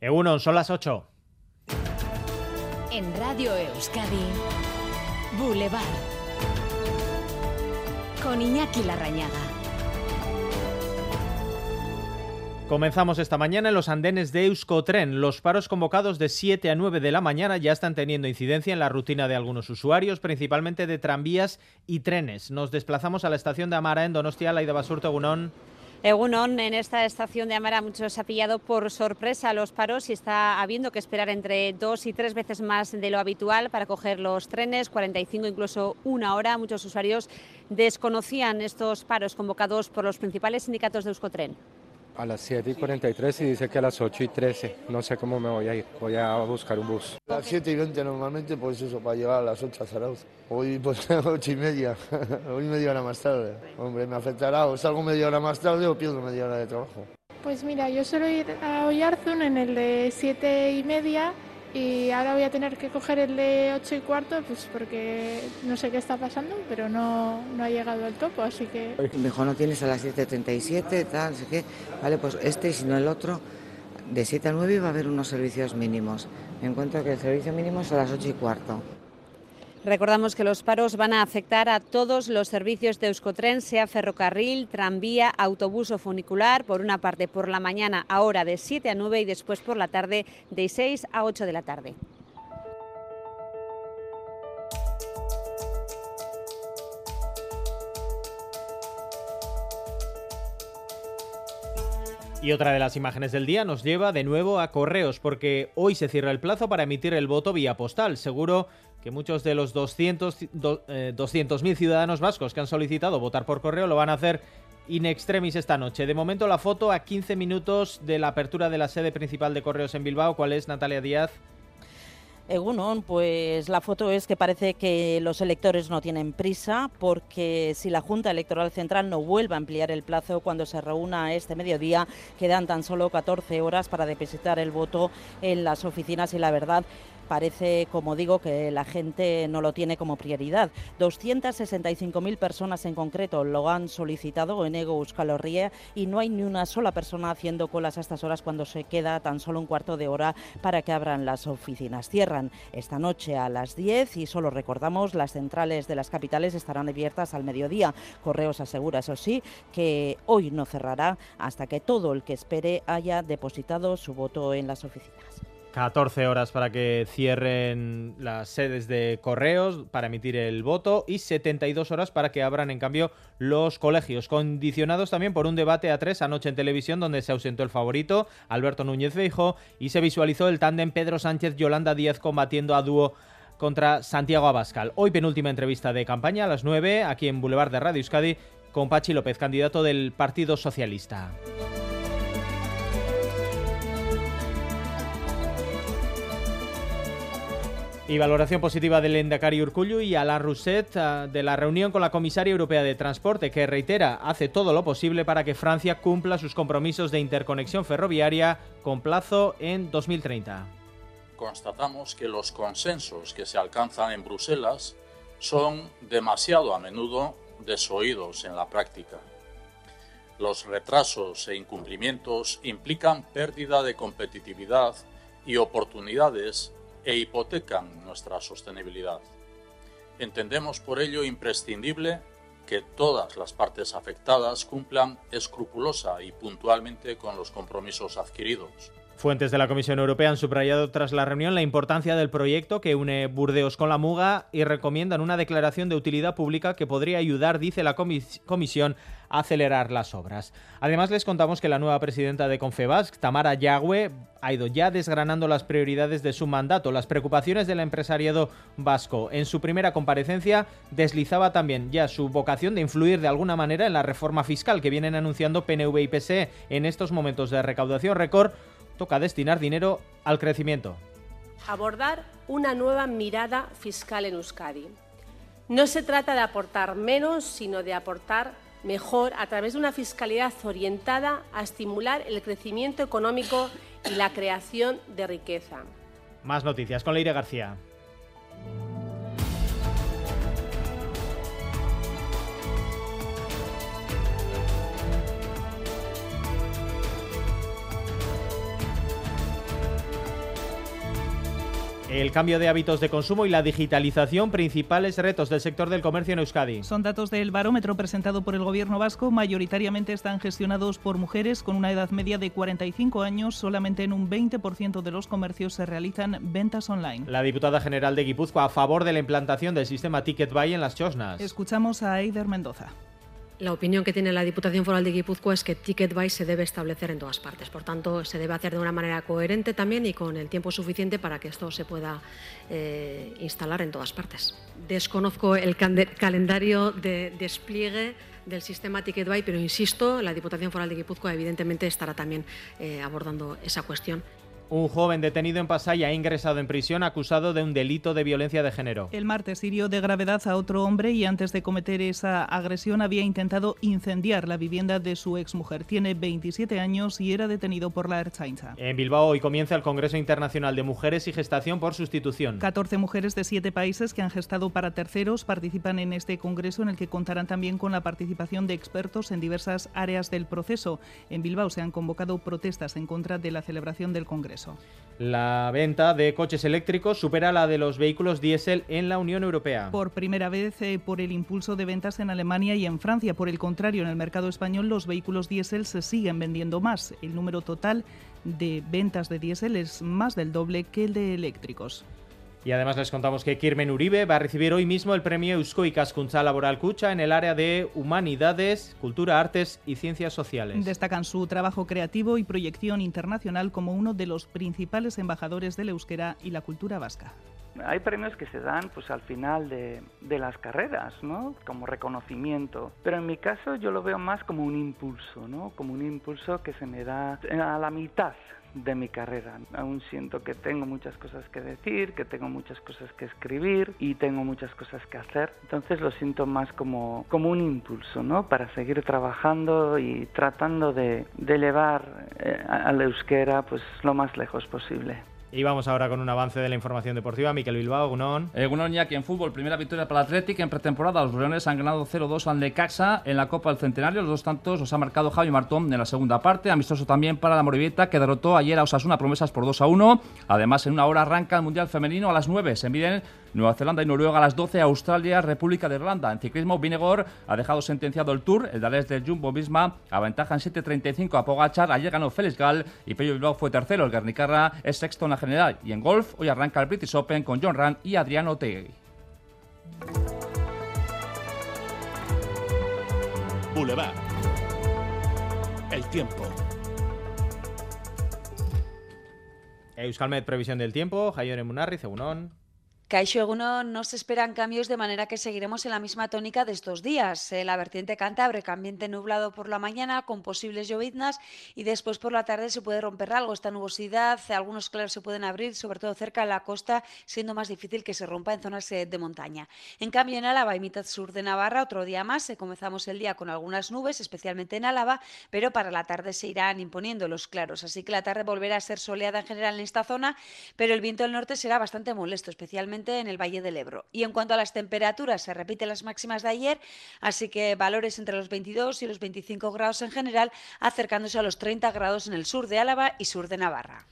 Egunon, son las 8. En Radio Euskadi, Boulevard. Con Iñaki Larrañaga. Comenzamos esta mañana en los andenes de Euskotren. Los paros convocados de 7 a 9 de la mañana ya están teniendo incidencia en la rutina de algunos usuarios, principalmente de tranvías y trenes. Nos desplazamos a la estación de Amara en Donostia, Laida Basurto, Gunón. Egunon, en esta estación de Amara muchos ha pillado por sorpresa los paros y está habiendo que esperar entre dos y tres veces más de lo habitual para coger los trenes, 45 incluso una hora. Muchos usuarios desconocían estos paros convocados por los principales sindicatos de Euskotren a las 7 y 43 y dice que a las 8 y 13. No sé cómo me voy a ir. Voy a buscar un bus. A las 7 y 20 normalmente, pues eso, para llegar a las 8 a Zarauz. Hoy pues a las 8 y media. Hoy media hora más tarde. Hombre, me afectará. O salgo media hora más tarde o pierdo media hora de trabajo. Pues mira, yo suelo ir a Oyarzun en el de 7 y media y ahora voy a tener que coger el de 8 y cuarto, pues porque no sé qué está pasando, pero no, no ha llegado el topo, así que... Mejor no tienes a las 7.37, tal, sé qué. Vale, pues este y si no el otro, de 7 a 9 va a haber unos servicios mínimos. Me encuentro que el servicio mínimo es a las 8 y cuarto. Recordamos que los paros van a afectar a todos los servicios de Euskotren, sea ferrocarril, tranvía, autobús o funicular, por una parte por la mañana ahora de 7 a 9 y después por la tarde de 6 a 8 de la tarde. Y otra de las imágenes del día nos lleva de nuevo a correos, porque hoy se cierra el plazo para emitir el voto vía postal. Seguro que muchos de los 200.000 eh, ciudadanos vascos que han solicitado votar por correo lo van a hacer in extremis esta noche. De momento la foto a 15 minutos de la apertura de la sede principal de correos en Bilbao. ¿Cuál es, Natalia Díaz? Egunon, pues la foto es que parece que los electores no tienen prisa porque si la Junta Electoral Central no vuelve a ampliar el plazo cuando se reúna este mediodía, quedan tan solo 14 horas para depositar el voto en las oficinas y la verdad parece, como digo, que la gente no lo tiene como prioridad. 265.000 personas en concreto lo han solicitado en Ego Euskal y no hay ni una sola persona haciendo colas a estas horas cuando se queda tan solo un cuarto de hora para que abran las oficinas. Cierran esta noche a las 10 y solo recordamos las centrales de las capitales estarán abiertas al mediodía. Correos asegura, eso sí, que hoy no cerrará hasta que todo el que espere haya depositado su voto en las oficinas. 14 horas para que cierren las sedes de correos para emitir el voto y 72 horas para que abran, en cambio, los colegios, condicionados también por un debate a tres anoche en televisión donde se ausentó el favorito, Alberto Núñez Feijo, y se visualizó el tándem Pedro Sánchez-Yolanda Díaz combatiendo a dúo contra Santiago Abascal. Hoy penúltima entrevista de campaña a las 9 aquí en Boulevard de Radio Euskadi con Pachi López, candidato del Partido Socialista. Y valoración positiva del Endacari Urcullu y Alain Rousset ah, de la reunión con la comisaria europea de transporte, que reitera hace todo lo posible para que Francia cumpla sus compromisos de interconexión ferroviaria con plazo en 2030. Constatamos que los consensos que se alcanzan en Bruselas son demasiado a menudo desoídos en la práctica. Los retrasos e incumplimientos implican pérdida de competitividad y oportunidades e hipotecan nuestra sostenibilidad. Entendemos por ello imprescindible que todas las partes afectadas cumplan escrupulosa y puntualmente con los compromisos adquiridos. Fuentes de la Comisión Europea han subrayado tras la reunión la importancia del proyecto que une Burdeos con la Muga y recomiendan una declaración de utilidad pública que podría ayudar, dice la Comisión, a acelerar las obras. Además, les contamos que la nueva presidenta de Confebasc, Tamara Yagüe, ha ido ya desgranando las prioridades de su mandato, las preocupaciones del empresariado vasco. En su primera comparecencia deslizaba también ya su vocación de influir de alguna manera en la reforma fiscal que vienen anunciando PNV y PSE en estos momentos de recaudación récord toca destinar dinero al crecimiento. Abordar una nueva mirada fiscal en Euskadi. No se trata de aportar menos, sino de aportar mejor a través de una fiscalidad orientada a estimular el crecimiento económico y la creación de riqueza. Más noticias con Leire García. El cambio de hábitos de consumo y la digitalización, principales retos del sector del comercio en Euskadi. Son datos del barómetro presentado por el gobierno vasco. Mayoritariamente están gestionados por mujeres con una edad media de 45 años. Solamente en un 20% de los comercios se realizan ventas online. La diputada general de Guipúzcoa a favor de la implantación del sistema Ticket Buy en las Chosnas. Escuchamos a Eider Mendoza. La opinión que tiene la Diputación Foral de Guipúzcoa es que Ticket Buy se debe establecer en todas partes. Por tanto, se debe hacer de una manera coherente también y con el tiempo suficiente para que esto se pueda eh, instalar en todas partes. Desconozco el calendario de despliegue del sistema Ticket Buy, pero insisto, la Diputación Foral de Guipúzcoa evidentemente estará también eh, abordando esa cuestión. Un joven detenido en Pasaya ha ingresado en prisión acusado de un delito de violencia de género. El martes hirió de gravedad a otro hombre y antes de cometer esa agresión había intentado incendiar la vivienda de su exmujer. Tiene 27 años y era detenido por la Ertzaintza. En Bilbao hoy comienza el Congreso Internacional de Mujeres y Gestación por Sustitución. 14 mujeres de siete países que han gestado para terceros participan en este congreso en el que contarán también con la participación de expertos en diversas áreas del proceso. En Bilbao se han convocado protestas en contra de la celebración del congreso. La venta de coches eléctricos supera la de los vehículos diésel en la Unión Europea. Por primera vez eh, por el impulso de ventas en Alemania y en Francia. Por el contrario, en el mercado español los vehículos diésel se siguen vendiendo más. El número total de ventas de diésel es más del doble que el de eléctricos. Y además les contamos que Kirmen Uribe va a recibir hoy mismo el premio Eusko Ikaskuntza Laboral Cucha en el área de Humanidades, Cultura, Artes y Ciencias Sociales. Destacan su trabajo creativo y proyección internacional como uno de los principales embajadores del euskera y la cultura vasca. Hay premios que se dan pues al final de, de, las carreras, ¿no? Como reconocimiento. Pero en mi caso yo lo veo más como un impulso, ¿no? Como un impulso que se me da a la mitad de mi carrera. Aún siento que tengo muchas cosas que decir, que tengo muchas cosas que escribir y tengo muchas cosas que hacer. Entonces lo siento más como, como un impulso, ¿no? Para seguir trabajando y tratando de, de llevar eh, a la euskera pues lo más lejos posible. Y vamos ahora con un avance de la información deportiva. Miquel Bilbao, Gunón. Eh, Gunón que en fútbol, primera victoria para el Athletic en pretemporada. Los Leones han ganado 0-2 al Necaxa en la Copa del Centenario. Los dos tantos los ha marcado Javi Martón en la segunda parte. Amistoso también para la Morivieta que derrotó ayer a Osasuna Promesas por 2-1. Además, en una hora arranca el Mundial Femenino a las 9. Se envíen Nueva Zelanda y Noruega a las 12, Australia, República de Irlanda. En ciclismo, Vinegor ha dejado sentenciado el Tour, el Dalés del Jumbo Visma aventaja en 7.35 a Pogachar, ayer ganó Félix Gal y Pello Bilbao fue tercero, el Guernicarra es sexto en la general y en golf hoy arranca el British Open con John Rand y Adriano Tegui. Boulevard. El tiempo. Euskalmet, previsión del tiempo. Jayon Munarri, Cegunón. Caixo Eguno no se esperan cambios de manera que seguiremos en la misma tónica de estos días. Eh, la vertiente cantábrica, ambiente nublado por la mañana con posibles lloviznas y después por la tarde se puede romper algo esta nubosidad. Algunos claros se pueden abrir, sobre todo cerca de la costa, siendo más difícil que se rompa en zonas eh, de montaña. En cambio, en Álava y mitad sur de Navarra, otro día más, eh, comenzamos el día con algunas nubes, especialmente en Álava, pero para la tarde se irán imponiendo los claros. Así que la tarde volverá a ser soleada en general en esta zona, pero el viento del norte será bastante molesto, en el Valle del Ebro. Y en cuanto a las temperaturas, se repiten las máximas de ayer, así que valores entre los 22 y los 25 grados en general, acercándose a los 30 grados en el sur de Álava y sur de Navarra.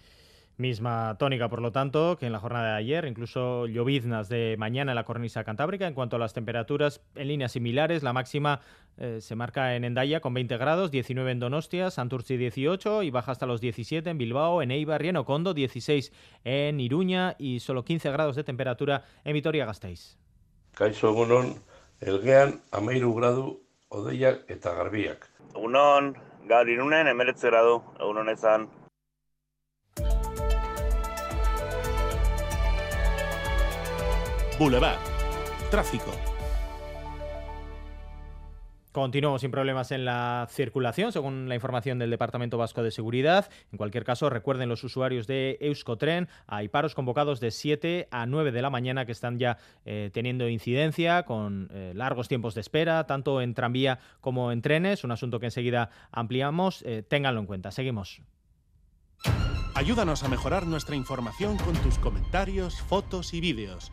Misma tónica, por lo tanto, que en la jornada de ayer, incluso lloviznas de mañana en la cornisa cantábrica. En cuanto a las temperaturas, en líneas similares, la máxima eh, se marca en Endaya con 20 grados, 19 en Donostia, Santurci 18 y baja hasta los 17 en Bilbao, en Eibar y en Ocondo, 16 en Iruña y solo 15 grados de temperatura en Vitoria-Gasteiz. Kaixo egunon, elgean amairu gradu odeiak eta garbiak. Egunon, gaur irunen emeretze gradu, egunon ezan. Boulevard. Tráfico. Continuamos sin problemas en la circulación, según la información del Departamento Vasco de Seguridad. En cualquier caso, recuerden los usuarios de Euskotren, hay paros convocados de 7 a 9 de la mañana que están ya eh, teniendo incidencia con eh, largos tiempos de espera, tanto en tranvía como en trenes, un asunto que enseguida ampliamos. Eh, ténganlo en cuenta. Seguimos. Ayúdanos a mejorar nuestra información con tus comentarios, fotos y vídeos.